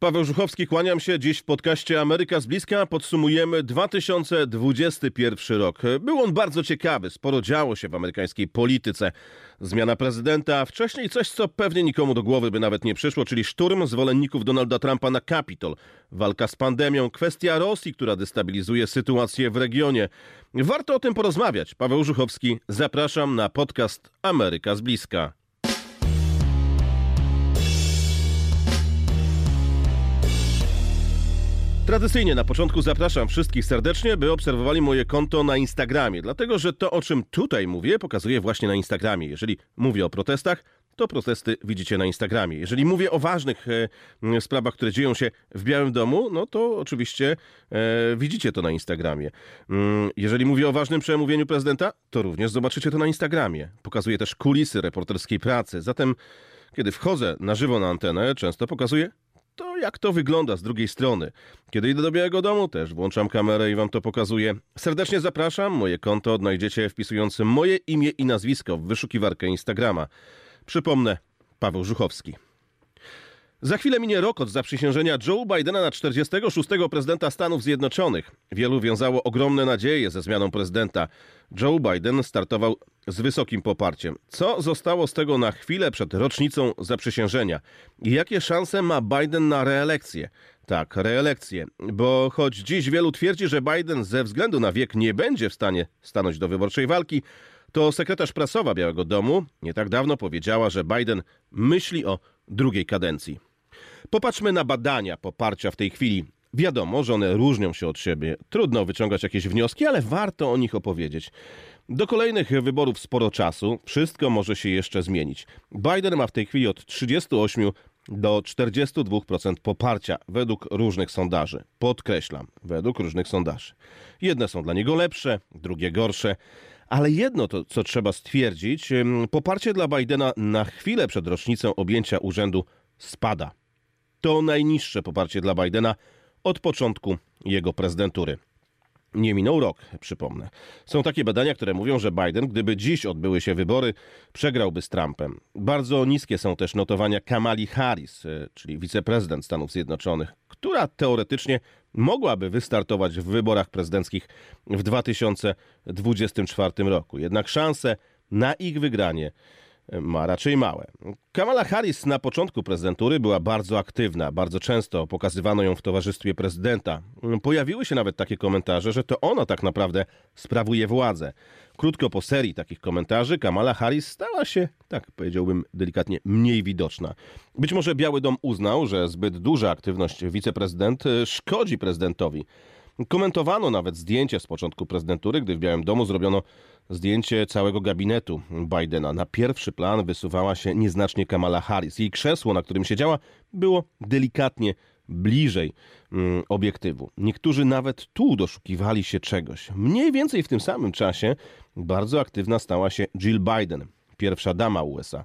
Paweł Żuchowski, kłaniam się. Dziś w podcaście Ameryka z bliska podsumujemy 2021 rok. Był on bardzo ciekawy, sporo działo się w amerykańskiej polityce. Zmiana prezydenta, a wcześniej coś, co pewnie nikomu do głowy by nawet nie przyszło, czyli szturm zwolenników Donalda Trumpa na Kapitol. Walka z pandemią, kwestia Rosji, która destabilizuje sytuację w regionie. Warto o tym porozmawiać. Paweł Żuchowski, zapraszam na podcast Ameryka z bliska. Tradycyjnie na początku zapraszam wszystkich serdecznie, by obserwowali moje konto na Instagramie, dlatego że to, o czym tutaj mówię, pokazuję właśnie na Instagramie. Jeżeli mówię o protestach, to protesty widzicie na Instagramie. Jeżeli mówię o ważnych e, sprawach, które dzieją się w Białym Domu, no to oczywiście e, widzicie to na Instagramie. Mm, jeżeli mówię o ważnym przemówieniu prezydenta, to również zobaczycie to na Instagramie. Pokazuję też kulisy reporterskiej pracy. Zatem, kiedy wchodzę na żywo na antenę, często pokazuję to jak to wygląda z drugiej strony. Kiedy idę do Białego Domu, też włączam kamerę i wam to pokazuję. Serdecznie zapraszam. Moje konto odnajdziecie wpisując moje imię i nazwisko w wyszukiwarkę Instagrama. Przypomnę, Paweł Żuchowski. Za chwilę minie rok od zaprzysiężenia Joe Bidena na 46. prezydenta Stanów Zjednoczonych. Wielu wiązało ogromne nadzieje ze zmianą prezydenta. Joe Biden startował z wysokim poparciem. Co zostało z tego na chwilę przed rocznicą zaprzysiężenia? I jakie szanse ma Biden na reelekcję? Tak, reelekcję, bo choć dziś wielu twierdzi, że Biden ze względu na wiek nie będzie w stanie stanąć do wyborczej walki, to sekretarz prasowa Białego Domu nie tak dawno powiedziała, że Biden myśli o drugiej kadencji. Popatrzmy na badania poparcia w tej chwili. Wiadomo, że one różnią się od siebie. Trudno wyciągać jakieś wnioski, ale warto o nich opowiedzieć. Do kolejnych wyborów sporo czasu, wszystko może się jeszcze zmienić. Biden ma w tej chwili od 38 do 42% poparcia według różnych sondaży. Podkreślam, według różnych sondaży. Jedne są dla niego lepsze, drugie gorsze. Ale jedno to, co trzeba stwierdzić, poparcie dla Bidena na chwilę przed rocznicą objęcia urzędu spada. To najniższe poparcie dla Bidena od początku jego prezydentury. Nie minął rok, przypomnę. Są takie badania, które mówią, że Biden, gdyby dziś odbyły się wybory, przegrałby z Trumpem. Bardzo niskie są też notowania Kamali Harris, e, czyli wiceprezydent Stanów Zjednoczonych, która teoretycznie mogłaby wystartować w wyborach prezydenckich w 2024 roku. Jednak szanse na ich wygranie ma raczej małe. Kamala Harris na początku prezydentury była bardzo aktywna, bardzo często pokazywano ją w towarzystwie prezydenta. Pojawiły się nawet takie komentarze, że to ona tak naprawdę sprawuje władzę. Krótko po serii takich komentarzy Kamala Harris stała się, tak powiedziałbym delikatnie, mniej widoczna. Być może Biały Dom uznał, że zbyt duża aktywność wiceprezydent szkodzi prezydentowi. Komentowano nawet zdjęcie z początku prezydentury, gdy w Białym Domu zrobiono zdjęcie całego gabinetu Bidena. Na pierwszy plan wysuwała się nieznacznie Kamala Harris. Jej krzesło, na którym siedziała, było delikatnie bliżej mm, obiektywu. Niektórzy nawet tu doszukiwali się czegoś. Mniej więcej w tym samym czasie bardzo aktywna stała się Jill Biden, pierwsza dama USA.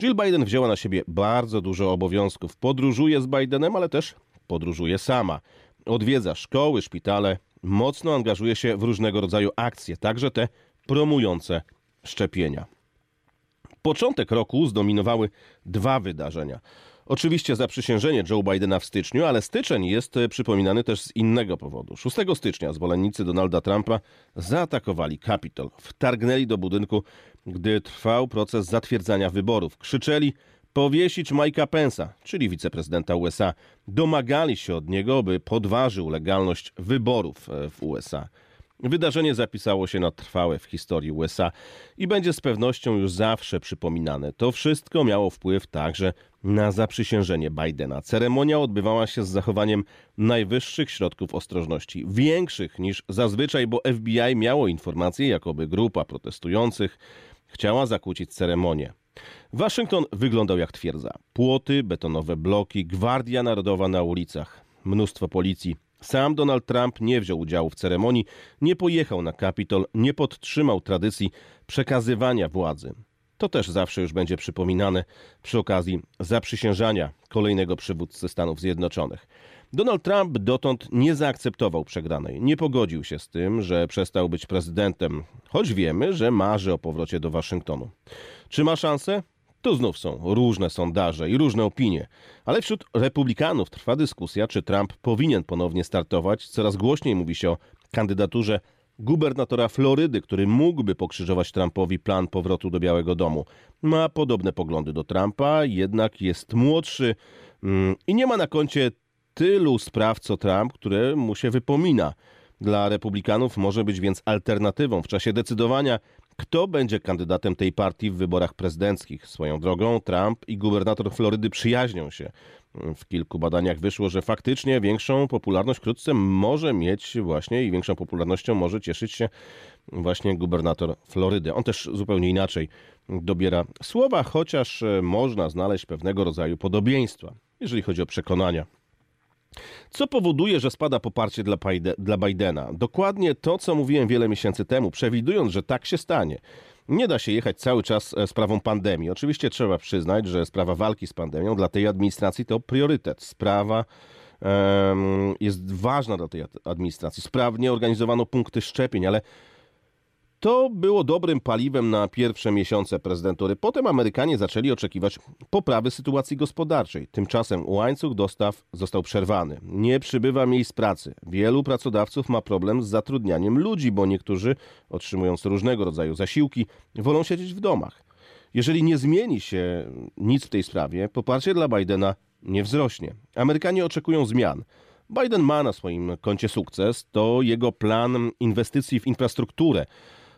Jill Biden wzięła na siebie bardzo dużo obowiązków. Podróżuje z Bidenem, ale też podróżuje sama. Odwiedza szkoły, szpitale, mocno angażuje się w różnego rodzaju akcje, także te promujące szczepienia. Początek roku zdominowały dwa wydarzenia. Oczywiście zaprzysiężenie Joe Bidena w styczniu, ale styczeń jest przypominany też z innego powodu. 6 stycznia zwolennicy Donalda Trumpa zaatakowali Capitol. Wtargnęli do budynku, gdy trwał proces zatwierdzania wyborów. Krzyczeli powiesić Mike'a Pence'a, czyli wiceprezydenta USA. Domagali się od niego, by podważył legalność wyborów w USA. Wydarzenie zapisało się na trwałe w historii USA i będzie z pewnością już zawsze przypominane. To wszystko miało wpływ także na zaprzysiężenie Bidena. Ceremonia odbywała się z zachowaniem najwyższych środków ostrożności, większych niż zazwyczaj, bo FBI miało informacje, jakoby grupa protestujących chciała zakłócić ceremonię. Waszyngton wyglądał jak twierdza. Płoty, betonowe bloki, Gwardia Narodowa na ulicach, mnóstwo policji, sam Donald Trump nie wziął udziału w ceremonii, nie pojechał na Kapitol, nie podtrzymał tradycji przekazywania władzy. To też zawsze już będzie przypominane przy okazji zaprzysiężania kolejnego przywódcy Stanów Zjednoczonych. Donald Trump dotąd nie zaakceptował przegranej, nie pogodził się z tym, że przestał być prezydentem, choć wiemy, że marzy o powrocie do Waszyngtonu. Czy ma szansę? Tu znów są różne sondaże i różne opinie, ale wśród republikanów trwa dyskusja, czy Trump powinien ponownie startować. Coraz głośniej mówi się o kandydaturze gubernatora Florydy, który mógłby pokrzyżować Trumpowi plan powrotu do Białego Domu. Ma podobne poglądy do Trumpa, jednak jest młodszy mm, i nie ma na koncie tylu spraw co Trump, które mu się wypomina. Dla republikanów może być więc alternatywą w czasie decydowania, kto będzie kandydatem tej partii w wyborach prezydenckich. Swoją drogą Trump i gubernator Florydy przyjaźnią się. W kilku badaniach wyszło, że faktycznie większą popularność wkrótce może mieć właśnie i większą popularnością może cieszyć się właśnie gubernator Florydy. On też zupełnie inaczej dobiera słowa, chociaż można znaleźć pewnego rodzaju podobieństwa, jeżeli chodzi o przekonania. Co powoduje, że spada poparcie dla, dla Bidena? Dokładnie to, co mówiłem wiele miesięcy temu, przewidując, że tak się stanie. Nie da się jechać cały czas e, sprawą pandemii. Oczywiście trzeba przyznać, że sprawa walki z pandemią dla tej administracji to priorytet. Sprawa um, jest ważna dla tej administracji. Sprawnie organizowano punkty szczepień, ale to było dobrym paliwem na pierwsze miesiące prezydentury. Potem Amerykanie zaczęli oczekiwać poprawy sytuacji gospodarczej. Tymczasem łańcuch dostaw został przerwany. Nie przybywa miejsc pracy. Wielu pracodawców ma problem z zatrudnianiem ludzi, bo niektórzy, otrzymując różnego rodzaju zasiłki, wolą siedzieć w domach. Jeżeli nie zmieni się nic w tej sprawie, poparcie dla Bidena nie wzrośnie. Amerykanie oczekują zmian. Biden ma na swoim koncie sukces, to jego plan inwestycji w infrastrukturę.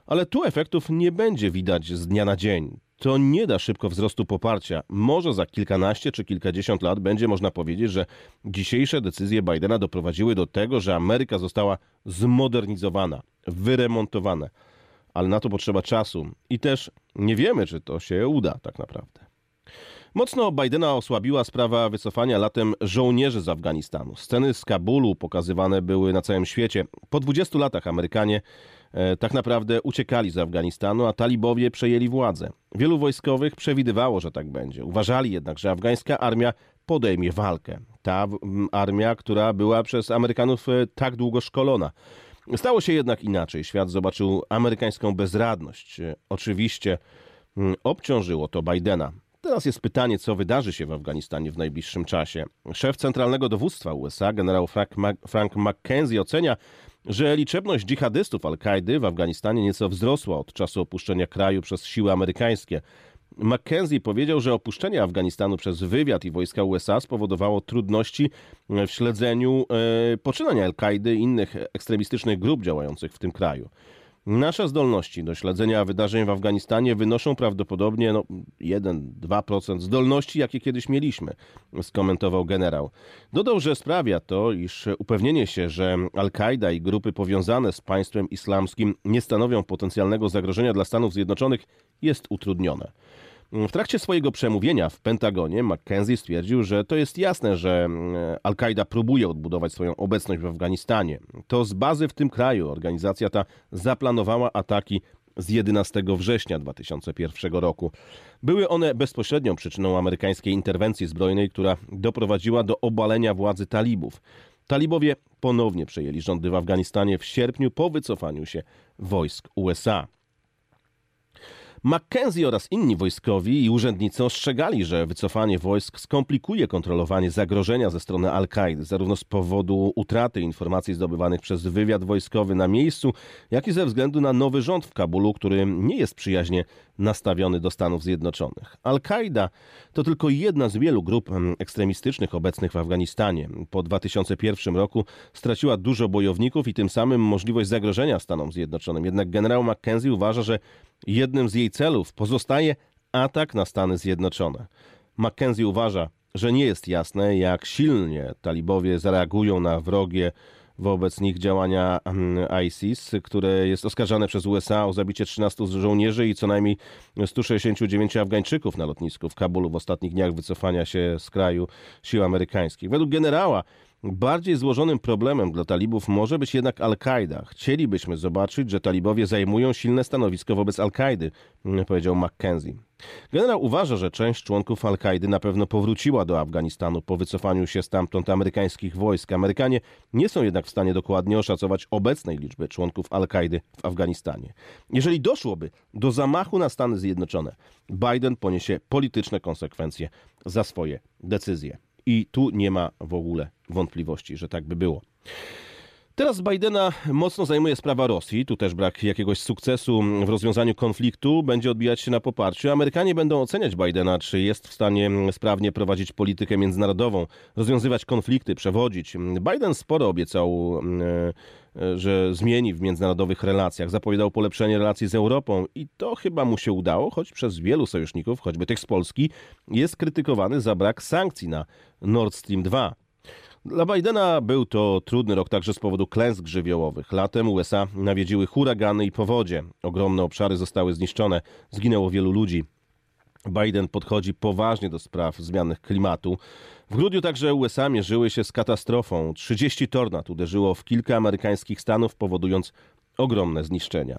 Ale tu efektów nie będzie widać z dnia na dzień. To nie da szybko wzrostu poparcia. Może za kilkanaście czy kilkadziesiąt lat będzie można powiedzieć, że dzisiejsze decyzje Bidena doprowadziły do tego, że Ameryka została zmodernizowana, wyremontowana. Ale na to potrzeba czasu i też nie wiemy, czy to się uda tak naprawdę. Mocno Bidena osłabiła sprawa wycofania latem żołnierzy z Afganistanu. Sceny z Kabulu pokazywane były na całym świecie. Po 20 latach Amerykanie tak naprawdę uciekali z Afganistanu, a talibowie przejęli władzę. Wielu wojskowych przewidywało, że tak będzie. Uważali jednak, że afgańska armia podejmie walkę. Ta armia, która była przez Amerykanów e, tak długo szkolona. Stało się jednak inaczej. Świat zobaczył amerykańską bezradność. E, oczywiście obciążyło to Bidena. Teraz jest pytanie, co wydarzy się w Afganistanie w najbliższym czasie. Szef Centralnego Dowództwa USA, generał Frank, Frank McKenzie, ocenia, że liczebność dżihadystów Al-Kaidy w Afganistanie nieco wzrosła od czasu opuszczenia kraju przez siły amerykańskie. McKenzie powiedział, że opuszczenie Afganistanu przez wywiad i wojska USA spowodowało trudności w śledzeniu e, poczynań Al-Kaidy i innych ekstremistycznych grup działających w tym kraju. Nasze zdolności do śledzenia wydarzeń w Afganistanie wynoszą prawdopodobnie no, 1-2% zdolności, jakie kiedyś mieliśmy, skomentował generał. Dodał, że sprawia to, iż upewnienie się, że Al-Kaida i grupy powiązane z państwem islamskim nie stanowią potencjalnego zagrożenia dla Stanów Zjednoczonych, jest utrudnione. W trakcie swojego przemówienia w Pentagonie McKenzie stwierdził, że to jest jasne, że mm, Al-Kaida próbuje odbudować swoją obecność w Afganistanie. To z bazy w tym kraju organizacja ta zaplanowała ataki z 11 września 2001 roku. Były one bezpośrednią przyczyną amerykańskiej interwencji zbrojnej, która doprowadziła do obalenia władzy talibów. Talibowie ponownie przejęli rządy w Afganistanie w sierpniu po wycofaniu się wojsk USA. Mackenzie oraz inni wojskowi i urzędnicy ostrzegali, że wycofanie wojsk skomplikuje kontrolowanie zagrożenia ze strony Al-Kaidy, zarówno z powodu utraty informacji zdobywanych przez wywiad wojskowy na miejscu, jak i ze względu na nowy rząd w Kabulu, który nie jest przyjaźnie nastawiony do Stanów Zjednoczonych. Al-Kaida to tylko jedna z wielu grup ekstremistycznych obecnych w Afganistanie. Po 2001 roku straciła dużo bojowników i tym samym możliwość zagrożenia Stanom Zjednoczonym. Jednak generał Mackenzie uważa, że jednym z jej celów pozostaje atak na Stany Zjednoczone. Mackenzie uważa, że nie jest jasne, jak silnie talibowie zareagują na wrogie wobec nich działania mm, ISIS, które jest oskarżane przez USA o zabicie 13 żołnierzy i co najmniej 169 Afgańczyków na lotnisku w Kabulu w ostatnich dniach wycofania się z kraju sił amerykańskich. Według generała Bardziej złożonym problemem dla talibów może być jednak Al-Kaida. Chcielibyśmy zobaczyć, że talibowie zajmują silne stanowisko wobec Al-Kaidy, powiedział McKenzie. Generał uważa, że część członków Al-Kaidy na pewno powróciła do Afganistanu po wycofaniu się stamtąd amerykańskich wojsk. Amerykanie nie są jednak w stanie dokładnie oszacować obecnej liczby członków Al-Kaidy w Afganistanie. Jeżeli doszłoby do zamachu na Stany Zjednoczone, Biden poniesie polityczne konsekwencje za swoje decyzje. I tu nie ma w ogóle wątpliwości, że tak by było. Teraz Bidena mocno zajmuje sprawa Rosji. Tu też brak jakiegoś sukcesu w rozwiązaniu konfliktu będzie odbijać się na poparciu. Amerykanie będą oceniać Bidena, czy jest w stanie sprawnie prowadzić politykę międzynarodową, rozwiązywać konflikty, przewodzić. Biden sporo obiecał, e, że zmieni w międzynarodowych relacjach. Zapowiadał polepszenie relacji z Europą i to chyba mu się udało, choć przez wielu sojuszników, choćby tych z Polski, jest krytykowany za brak sankcji na Nord Stream 2. Dla Bidena był to trudny rok także z powodu klęsk żywiołowych. Latem USA nawiedziły huragany i powodzie. Ogromne obszary zostały zniszczone, zginęło wielu ludzi. Biden podchodzi poważnie do spraw zmian klimatu. W grudniu także USA mierzyły się z katastrofą. 30 tornad uderzyło w kilka amerykańskich stanów, powodując ogromne zniszczenia.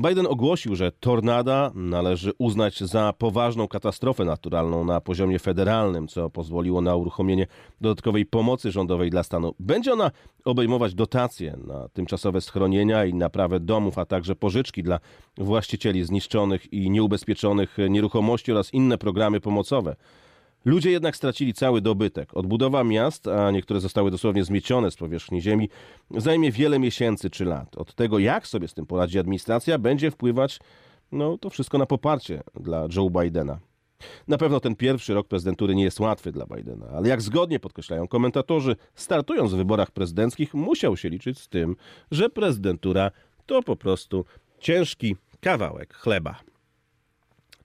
Biden ogłosił, że tornada należy uznać za poważną katastrofę naturalną na poziomie federalnym, co pozwoliło na uruchomienie dodatkowej pomocy rządowej dla stanu. Będzie ona obejmować dotacje na tymczasowe schronienia i naprawę domów, a także pożyczki dla właścicieli zniszczonych i nieubezpieczonych nieruchomości oraz inne programy pomocowe. Ludzie jednak stracili cały dobytek. Odbudowa miast, a niektóre zostały dosłownie zmiecione z powierzchni ziemi, zajmie wiele miesięcy czy lat. Od tego, jak sobie z tym poradzi administracja, będzie wpływać no, to wszystko na poparcie dla Joe Bidena. Na pewno ten pierwszy rok prezydentury nie jest łatwy dla Bidena, ale jak zgodnie podkreślają komentatorzy, startując w wyborach prezydenckich, musiał się liczyć z tym, że prezydentura to po prostu ciężki kawałek chleba.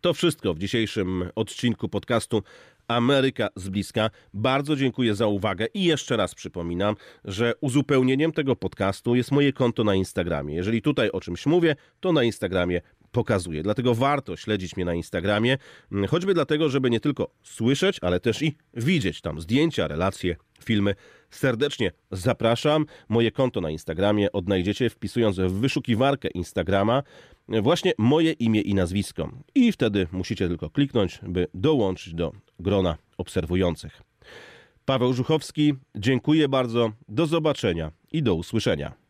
To wszystko w dzisiejszym odcinku podcastu Ameryka z bliska. Bardzo dziękuję za uwagę i jeszcze raz przypominam, że uzupełnieniem tego podcastu jest moje konto na Instagramie. Jeżeli tutaj o czymś mówię, to na Instagramie pokazuję. Dlatego warto śledzić mnie na Instagramie, mm, choćby dlatego, żeby nie tylko słyszeć, ale też i widzieć tam zdjęcia, relacje, filmy. Serdecznie zapraszam. Moje konto na Instagramie odnajdziecie wpisując w wyszukiwarkę Instagrama właśnie moje imię i nazwisko. I wtedy musicie tylko kliknąć, by dołączyć do grona obserwujących. Paweł Żuchowski, dziękuję bardzo, do zobaczenia i do usłyszenia.